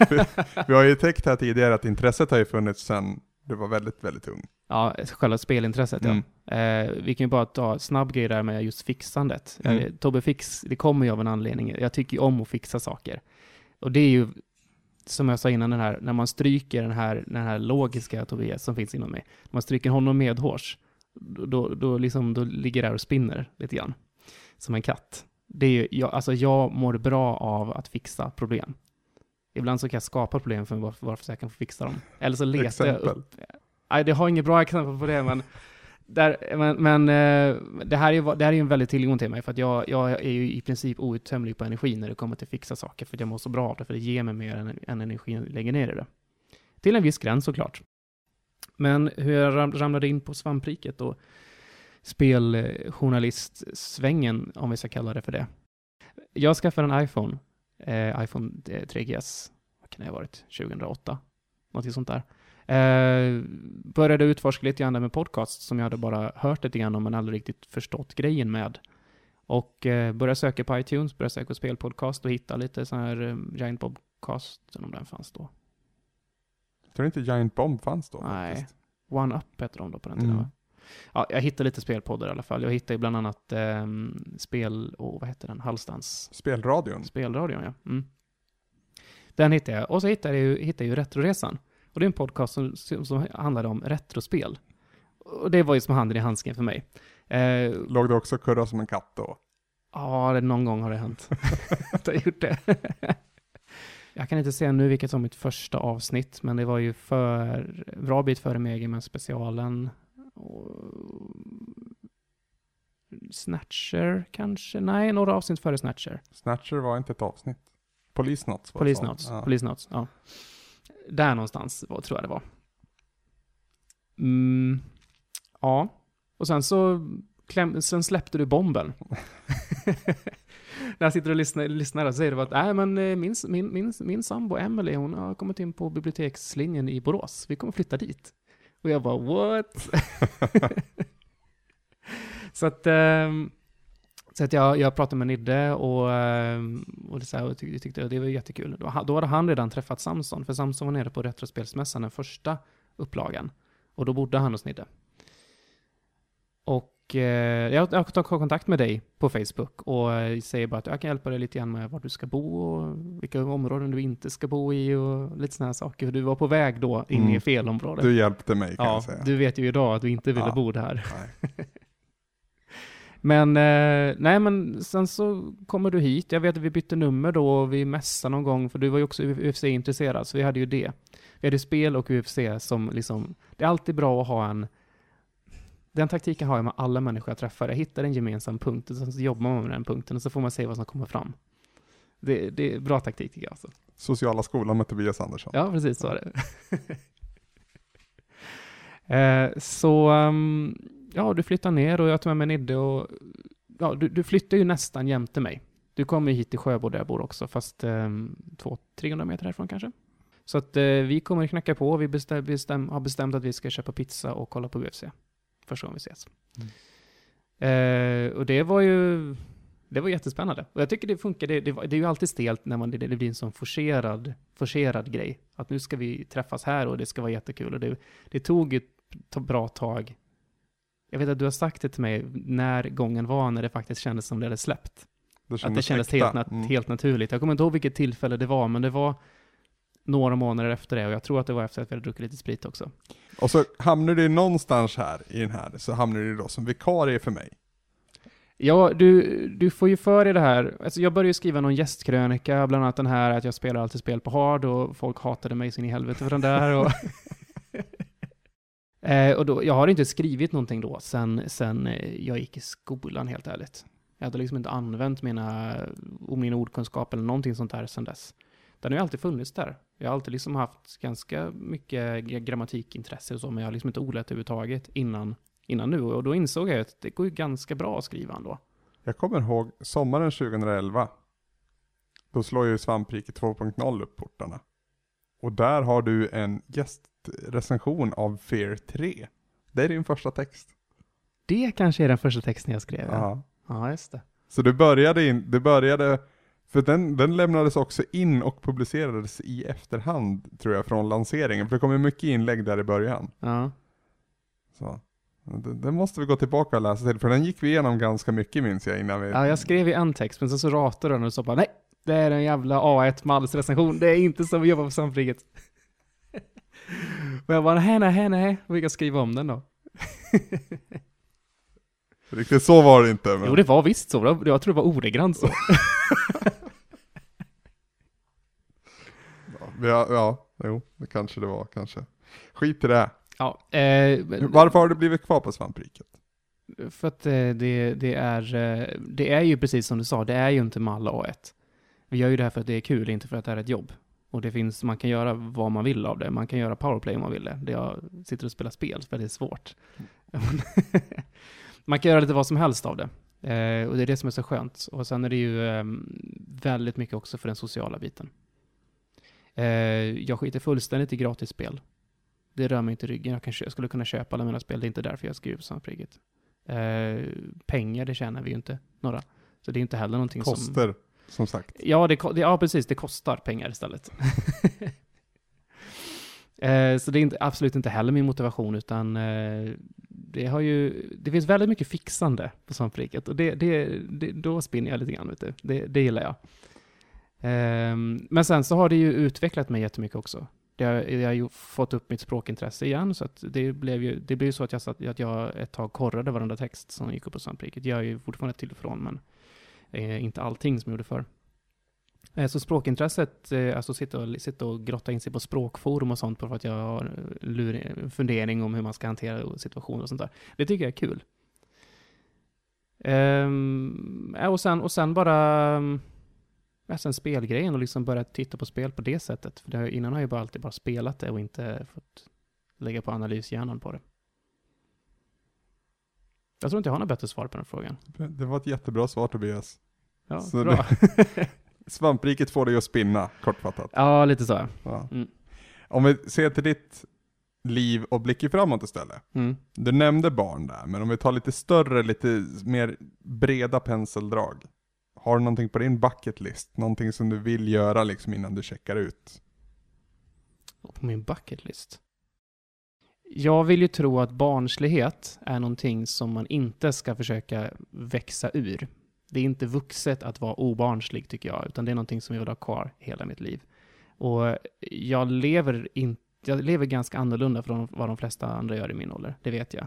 Vi har ju täckt här tidigare att intresset har ju funnits sedan du var väldigt, väldigt ung. Ja, själva spelintresset Mm. ja. Eh, vi kan ju bara ta snabb grej där med just fixandet. Mm. Eh, Tobbe Fix, det kommer ju av en anledning. Jag tycker ju om att fixa saker. Och det är ju, som jag sa innan, den här, när man stryker den här, den här logiska Tobias som finns inom mig. När man stryker honom medhårs, då, då, liksom, då ligger det här och spinner lite grann. Som en katt. Det är ju, jag, alltså jag mår bra av att fixa problem. Ibland så kan jag skapa problem för mig bara för att jag kan få fixa dem. Eller så letar jag Exempel. upp Nej, det har inget bra exempel på det, men, där, men, men eh, det, här är det här är en väldig tillgång till mig, för att jag, jag är ju i princip outtömlig på energi när det kommer till att fixa saker, för jag mår så bra av det, för det ger mig mer än, än energin jag lägger ner i det. Till en viss gräns såklart. Men hur jag ramlade in på svampriket och speljournalistsvängen, om vi ska kalla det för det. Jag skaffade en iPhone, eh, iPhone eh, 3GS, vad kan det ha varit, 2008? Någonting sånt där. Eh, började utforska lite grann med podcast som jag hade bara hört lite grann om men aldrig riktigt förstått grejen med. Och eh, började söka på iTunes, började söka på spelpodcast och hitta lite sån här eh, Giant Bobcast, om den fanns då. Jag tror inte Giant Bomb fanns då Nej. faktiskt. One Up hette de då på den tiden Mm. va? Ja, jag hittade lite spelpoddar i alla fall. Jag hittade bland annat eh, spel, och vad heter den, Hallstans Spelradion. Spelradion, ja. Mm. Den hittade jag. Och så hittade jag ju, hittade jag ju Retroresan. Och det är en podcast som, som, handlade om retrospel. Och det var ju som handen i handsken för mig. Eh, Låg du också kurra som en katt då? ja, det, någon gång har det hänt. jag har gjort det. Jag kan inte säga nu vilket som mitt första avsnitt, men det var ju för, bra bit före Megaman specialen. Snatcher kanske? Nej, några avsnitt före Snatcher. Snatcher var inte ett avsnitt. Police Notes var. Notes. Ja. Police Notes, ja. Där någonstans var, tror jag det var. Mm, ja, och sen så kläm, sen släppte du bomben. När jag sitter och lyssnar, lyssnar och säger det att äh, men eh, min, min, min, min sambo Emily, hon har kommit in på bibliotekslinjen i Borås. Vi kommer flytta dit. Och jag bara, what? så att, ehm, så att jag, jag pratade med Nidde och, ehm, och, det så här, och tyckte, tyckte det var jättekul. Då, då hade han redan träffat Samson, för Samson var nere på Retrospelsmässan, den första upplagan. Och då bodde han hos Nidde. Och jag, jag tar kontakt med dig på Facebook och eh, säger bara att jag kan hjälpa dig lite grann med var du ska bo och vilka områden du inte ska bo i och lite sådana saker. För du var på väg då in Mm. i fel område. Du hjälpte mig kan ja, jag säga. du vet ju idag att du inte ville Ja. bo där. Men, eh, nej men sen så kommer du hit. Jag vet att vi bytte nummer då och vi mässade någon gång, för du var ju också UFC-intresserad, så vi hade ju det. Vi hade spel och UFC som liksom, det är alltid bra att ha en, den taktiken har jag med alla människor jag träffar. Jag hittar en gemensam punkt och sen så jobbar man med den punkten och så får man se vad som kommer fram. Det, det är bra taktik tycker jag alltså. Sociala skolan med Tobias Andersson. Ja, precis så är det. eh, så, ehm, ja, du flyttar ner och jag tar med mig Nidde och ja, du, du flyttar ju nästan jämte mig. Du kommer ju hit till Sjöbo där jag bor också, fast um, 200-300 meter härifrån kanske. Så att eh, vi kommer knacka på, vi bestäm, bestäm, har bestämt att vi ska köpa pizza och kolla på UFC. Första gången vi ses. Mm. Eh, och det var ju, det var jättespännande. Och jag tycker det funkar, det, det, det är ju alltid stelt när man, det, det blir en sån forcerad, forcerad grej. Att nu ska vi träffas här och det ska vara jättekul. Och det, det tog ett bra tag. Jag vet att du har sagt det till mig när gången var när det faktiskt kändes som det hade släppt. Att det kändes helt, nat- Mm. helt naturligt. Jag kommer inte ihåg vilket tillfälle det var, men det var några månader efter det. Och jag tror att det var efter att vi hade druckit lite sprit också. Och så hamnar du någonstans här i den här, så hamnar du då som vikarie för mig. Ja, du, du får ju för dig det här. Alltså jag började ju skriva någon gästkrönika, bland annat den här att jag spelar alltid spel på hard och folk hatade mig sin i helvete för den där. Och, eh, och då, jag har inte skrivit någonting då sen, sen eh, jag gick i skolan, helt ärligt. Jag hade liksom inte använt mina, min ordkunskap eller någonting sånt där sen dess. Den har ju alltid funnits där. Jag har alltid liksom haft ganska mycket gra- grammatikintresse och så, men jag har liksom inte olätt överhuvudtaget innan, innan nu. Och då insåg jag att det går ju ganska bra att skriva ändå. Jag kommer ihåg sommaren 2011. Då slår ju Svampriket 2.0 upp portarna. Och där har du en gästrecension av Fear 3. Det är din första text. Det kanske är den första texten jag skrev. Ja, Ja. ja just det. Så du började in, du började, för den, den lämnades också in och publicerades i efterhand tror jag från lanseringen. För det kom ju mycket inlägg där i början. Ja. Så. Den, måste vi gå tillbaka och läsa till, för den gick vi igenom ganska mycket minns jag innan vi... ja, jag skrev ju en text, men sen så ratade den och så bara nej, det är en jävla A1 Malls recension. Det är inte som vi jobbar på Samfriget. och jag bara nej, nej, nej, och fick jag skriva om den då. Riktigt så var det inte. Men... Jo, det var visst så. Jag tror det var ordagrant så. Ja, ja, jo, det kanske det var kanske. Skit i det. ja, eh, Varför har du blivit kvar på svampriket? För att eh, det, det, är, eh, det är ju precis som du sa, det är ju inte mall A1. Vi gör ju det här för att det är kul, inte för att det är ett jobb. Och det finns, man kan göra vad man vill av det. Man kan göra powerplay om man vill det. Det jag sitter och spelar spel, för det är svårt. man kan göra lite vad som helst av det. Eh, och det är det som är så skönt. Och sen är det ju eh, väldigt mycket också för den sociala biten. Eh, jag skiter fullständigt i gratisspel. Det rör mig inte i ryggen. Jag, kan, kö- jag skulle kunna köpa alla mina spel. Det är inte därför jag skriver Sampriget. Eh, pengar, det tjänar vi ju inte några. Så det är inte heller någonting som... Koster, som sagt. Ja, det, det, ja, precis. Det kostar pengar istället. eh, så det är inte, absolut inte heller min motivation, utan eh, det har ju... Det finns väldigt mycket fixande på svampriket och det, det, det, då spinner jag lite grann, vet du. Det, det gillar jag. Ehm, men sen så har det ju utvecklat mig jättemycket också. Det har, jag har ju fått upp mitt språkintresse igen, så att det blev ju, det blev så att jag, satt, att jag ett tag korrade varenda text som gick upp på svampriket. Jag är ju fortfarande till och från, men eh, inte allting som jag gjorde förr. Eh, Så språkintresset, eh, alltså sitta och, sitta och grotta in sig på språkforum och sånt för att jag har lurig, en fundering om hur man ska hantera situationer och sånt där. Det tycker jag är kul. Um, och, sen, och sen bara, ja, sen spelgrejen och liksom börja titta på spel på det sättet. För det, har- innan har jag bara alltid bara spelat det och inte fått lägga på analyshjärnan på det. Jag tror inte jag har något bättre svar på den frågan. Det var ett jättebra svar Tobias. Ja, Så bra. Svampriket får dig att spinna, kortfattat. ja, lite så. Ja. Mm. Om vi ser till ditt liv och blickar framåt istället. Mm. Du nämnde barn där, men om vi tar lite större, lite mer breda penseldrag. Har du någonting på din bucket list? Någonting som du vill göra liksom innan du checkar ut? på min bucket list. Jag vill ju tro att barnslighet är någonting som man inte ska försöka växa ur. Det är inte vuxet att vara obarnslig tycker jag, utan det är någonting som jag vill ha kvar hela mitt liv. Och jag lever, in, jag lever ganska annorlunda från vad de flesta andra gör i min ålder, det vet jag.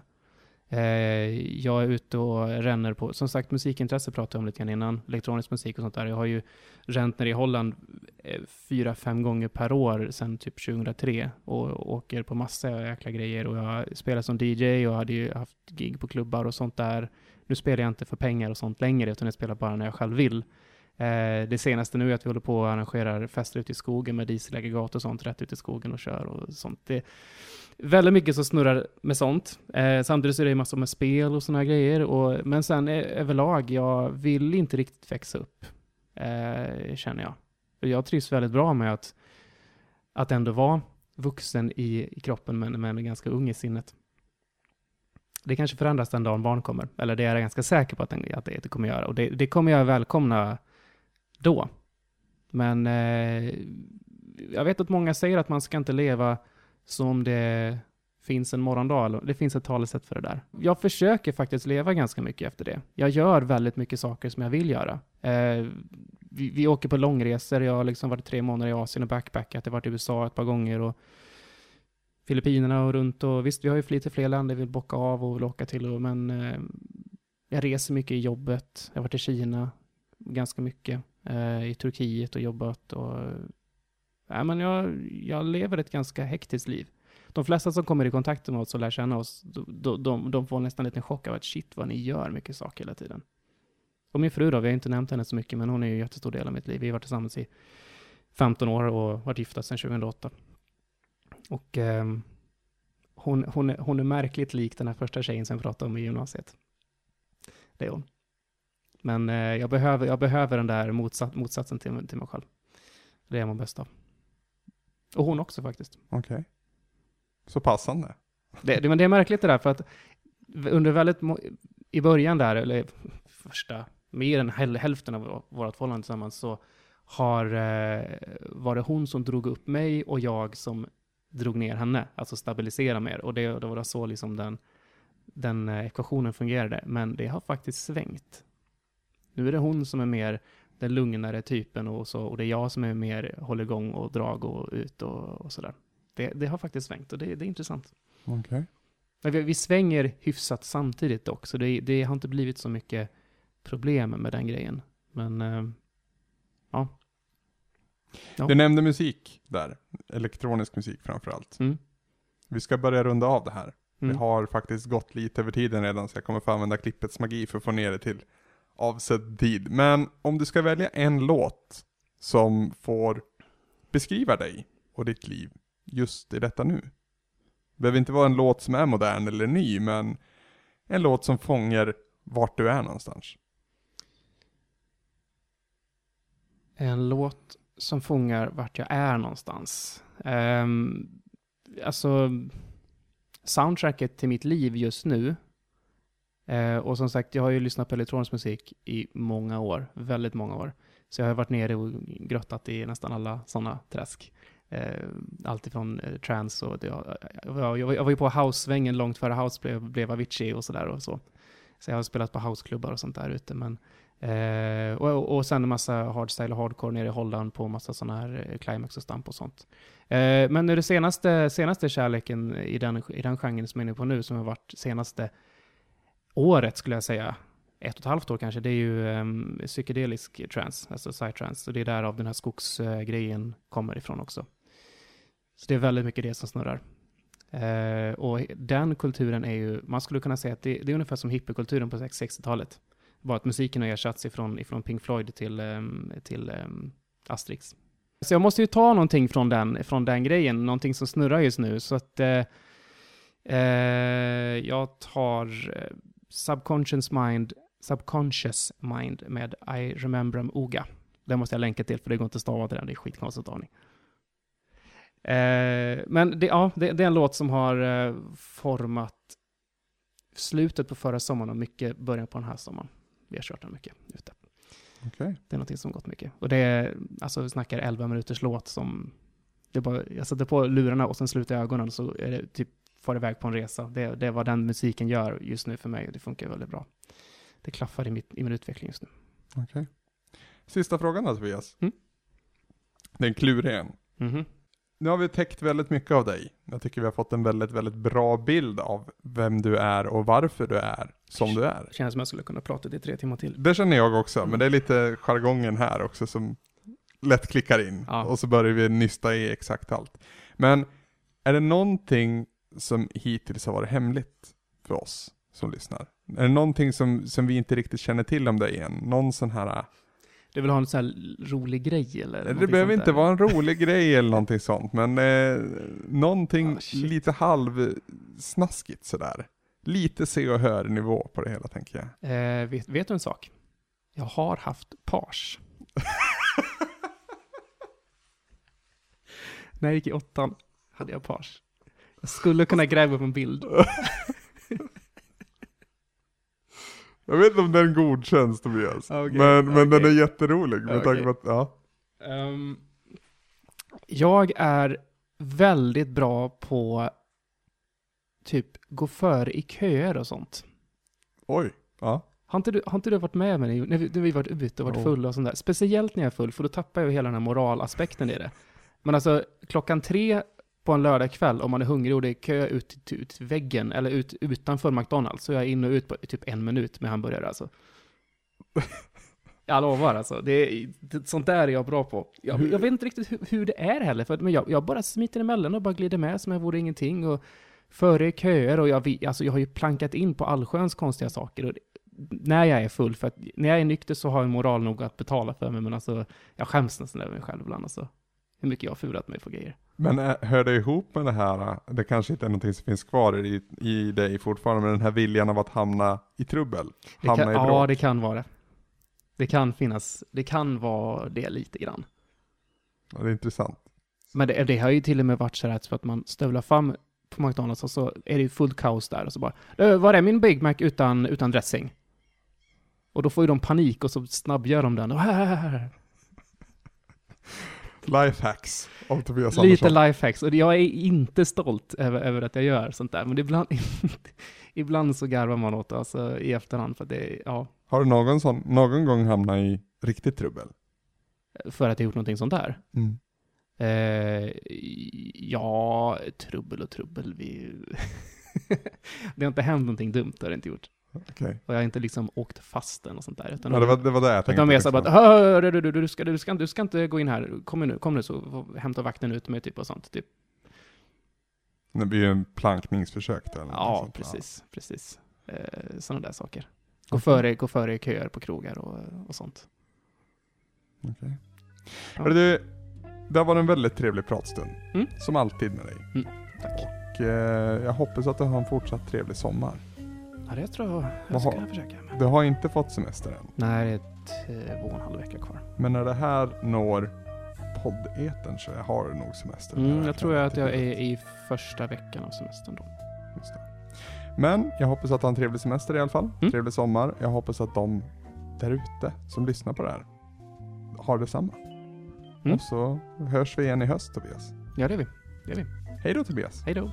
Eh, jag är ute och ränner på, som sagt musikintresse pratade jag om lite grann innan, elektronisk musik och sånt där. Jag har ju ränt nere i Holland eh, fyra, fem gånger per år sedan typ 2003 och åker på massa jäkla grejer och jag spelar som DJ och hade ju haft gig på klubbar och sånt där. Nu spelar jag inte för pengar och sånt längre utan jag spelar bara när jag själv vill. Eh, det senaste nu är att vi håller på och arrangerar fester ute i skogen med dieselaggregat och sånt rätt ute i skogen och kör och sånt. Det är väldigt mycket som snurrar med sånt. Eh, samtidigt så är det massor med spel och såna grejer. Och, men sen eh, överlag, jag vill inte riktigt växa upp, eh, känner jag. Jag trivs väldigt bra med att, att ändå vara vuxen i, i kroppen men, men ganska ung i sinnet. Det kanske förändras den dagen barn kommer, eller det är jag ganska säker på att, den, att det, det kommer göra. Och det, det kommer jag välkomna då. Men eh, jag vet att många säger att man ska inte leva som om det finns en morgondag. Det finns ett talesätt för det där. Jag försöker faktiskt leva ganska mycket efter det. Jag gör väldigt mycket saker som jag vill göra. Eh, vi, vi, åker på långresor. Jag har liksom varit tre månader i Asien och backpackat. Jag har varit i USA ett par gånger och Filippinerna och runt och visst, vi har ju lite fler länder vi vill bocka av och vill åka till, och, men eh, jag reser mycket i jobbet. Jag har varit i Kina ganska mycket, Eh, i Turkiet och jobbat och äh, men jag, jag lever ett ganska hektiskt liv. De flesta som kommer i kontakt med oss och lär känna oss, de, de, de får nästan en liten chock av att shit vad ni gör mycket saker hela tiden. Och min fru då, vi har inte nämnt henne så mycket, men hon är ju en jättestor del av mitt liv. Vi har varit tillsammans i 15 år och varit gifta sedan 2008. Och eh, hon, hon, hon är märkligt lik den här första tjejen som jag pratade om i gymnasiet. Det är hon. Men eh, jag, behöver, jag behöver den där motsats, motsatsen till, till mig själv. Det är man bäst av. Och hon också faktiskt. Okej. Okay. Så passande. Det, det, men det är märkligt det där, för att under väldigt, i början där, eller första, mer än hälften av vårt förhållande tillsammans, så har, eh, var det hon som drog upp mig och jag som drog ner henne, alltså stabilisera mer. Och det, det var så liksom den, den eh, ekvationen fungerade. Men det har faktiskt svängt. Nu är det hon som är mer den lugnare typen och, så, och det är jag som är mer håller igång och drag och ut och, och sådär. Det, det, har faktiskt svängt och det, det är intressant. Okay. Vi, vi, svänger hyfsat samtidigt dock, så det, det, har inte blivit så mycket problem med den grejen. Men, äh, ja. ja. Du nämnde musik där, elektronisk musik framför allt. Mm. Vi ska börja runda av det här. Mm. Vi har faktiskt gått lite över tiden redan, så jag kommer få använda klippets magi för att få ner det till avsedd tid. Men om du ska välja en låt som får beskriva dig och ditt liv just i detta nu. Det behöver inte vara en låt som är modern eller ny, men en låt som fångar vart du är någonstans. En låt som fångar vart jag är någonstans. Um, alltså, soundtracket till mitt liv just nu Eh, och som sagt, jag har ju lyssnat på elektronisk musik i många år, väldigt många år. Så jag har varit nere och grottat i nästan alla sådana träsk. Eh, Alltifrån eh, trance och det, jag, jag, var ju på house-svängen långt före house blev, blev Avicii och sådär och så. Så jag har spelat på houseklubbar och sånt där ute. Men, eh, och, och sen en massa hardstyle och hardcore nere i Holland på massa sådana här eh, climax och stamp och sånt. Eh, men nu det senaste, senaste kärleken i den, i den genren som jag är inne på nu, som har varit senaste året skulle jag säga, ett och ett halvt år kanske, det är ju um, psykedelisk trans, alltså psytrance. Och det är därav den här skogsgrejen uh, kommer ifrån också. Så det är väldigt mycket det som snurrar. Uh, och den kulturen är ju, man skulle kunna säga att det, det är ungefär som hippiekulturen på 60-talet. Bara att musiken har ersatts ifrån, ifrån Pink Floyd till, um, till um, Asterix. Så jag måste ju ta någonting från den, från den grejen, någonting som snurrar just nu. Så att uh, jag tar Subconscious Mind, Subconscious Mind med I Remember Oga. Den måste jag länka till för det går inte att stava till den, det är skitkonstigt stavning. Eh, men det, ja, det, det, är en låt som har eh, format slutet på förra sommaren och mycket början på den här sommaren. Vi har kört den mycket ute. Okay. Det är någonting som gått mycket. Och det är, alltså vi snackar 11 minuters låt som, det bara, jag sätter på lurarna och sen slutar jag ögonen så är det typ far iväg på en resa. Det, det är vad den musiken gör just nu för mig och det funkar väldigt bra. Det klaffar i, mitt, i min utveckling just nu. Okej. Okay. Sista frågan då Tobias. Mm? Det är en. Mm -hmm. Nu har vi täckt väldigt mycket av dig. Jag tycker vi har fått en väldigt, väldigt bra bild av vem du är och varför du är som du är. Det känns som jag skulle kunna prata i tre timmar till. Det känner jag också, mm. men det är lite jargongen här också som lätt klickar in. Ja. Och så börjar vi nysta i exakt allt. Men är det någonting som hittills har varit hemligt för oss som lyssnar? Är det någonting som, som vi inte riktigt känner till om dig än? Någon sån här... Du vill ha en sån här rolig grej eller? Det behöver inte vara en rolig grej eller någonting sånt, men eh, någonting oh, lite halvsnaskigt sådär. Lite se och hör nivå på det hela tänker jag. Eh, vet, vet du en sak? Jag har haft pars. När jag gick i åttan hade jag pars. Jag skulle kunna gräva upp en bild. Jag vet inte om den godkänns Tobias. Okej, men men den okej. är jätterolig med tanke på att, ja. Ehm, jag är väldigt bra på typ gå före i köer och sånt. Oj. Ja. Har inte du, har inte du varit med mig när vi, när vi varit ute och varit Jo. fulla och sånt där? Speciellt när jag är full, för då tappar jag hela den här moralaspekten i det. Men alltså, klockan tre på en lördagkväll, om man är hungrig och det är kö ut till ut väggen, eller ut utanför McDonalds, så är jag in och ut på typ en minut med hamburgare alltså. Jag lovar alltså, det är, det, sånt där är jag bra på. Jag, jag vet inte riktigt hur, hur det är heller, för, men jag, jag bara smiter emellan och bara glider med som jag vore ingenting. Och före i köer och jag, alltså jag har ju plankat in på allsköns konstiga saker. Och det, när jag är full, för att när jag är nykter så har jag moral nog att betala för mig, men alltså jag skäms nästan över mig själv ibland alltså. Hur mycket jag har furat mig på grejer. Men äh, hör det ihop med det här, äh, det kanske inte är någonting som finns kvar i, i dig fortfarande, men den här viljan av att hamna i trubbel? Hamna kan, i bråk? ja, det kan vara det. Det kan finnas, det kan vara det lite grann. Ja, det är intressant. Men det, det har ju till och med varit så här att man stövlar fram på McDonalds och så är det ju fullt kaos där och så bara "Ö, Var är min Big Mac utan, utan dressing? Och då får ju de panik och så snabbgör de den. Och Lifehacks av Tobias Lite Andersson. lifehacks. Och jag är inte stolt över, över att jag gör sånt där. Men ibland, ibland så garvar man åt det alltså, i efterhand. För det, ja, Har du någon, sån, någon gång hamnat i riktigt trubbel? för att jag gjort någonting sånt där. Mm. Eh, ja, trubbel och trubbel. Vi... det har inte hänt någonting dumt, det har det inte gjort. Okej. Och jag har inte liksom åkt fast eller något sånt där. Utan Ja, det, var, det var det jag tänkte. utan mer så liksom. bara, du, du, du, ska, du, ska, du ska inte gå in här, kom nu, kom nu så får- hämta vakten ut mig typ och sånt. Typ. Det blir ju en plankningsförsök då, eller Ja, sånt. precis, precis. Eh, sådana där saker. Gå Okej. före, gå före i köer på krogar och, och sånt. Okej. Ja. Hörru du, det har varit en väldigt trevlig pratstund. Mm. Som alltid med dig. Mm, tack. Och eh, jag hoppas att du har en fortsatt trevlig sommar. Ja, det tror jag jag Vad ska försöka med. Du har inte fått semester än. Nej, det är ett, eh, två och en halv vecka kvar. Men när det här når poddeten så har du nog semester. Mm, jag tror att jag är i första veckan av semestern då. Det. Men jag hoppas att du har en trevlig semester i alla fall. Mm. Trevlig sommar. Jag hoppas att de där ute som lyssnar på det här har detsamma. Mm. Och så hörs vi igen i höst Tobias. Ja, det är vi. Hej då Tobias. Hej då.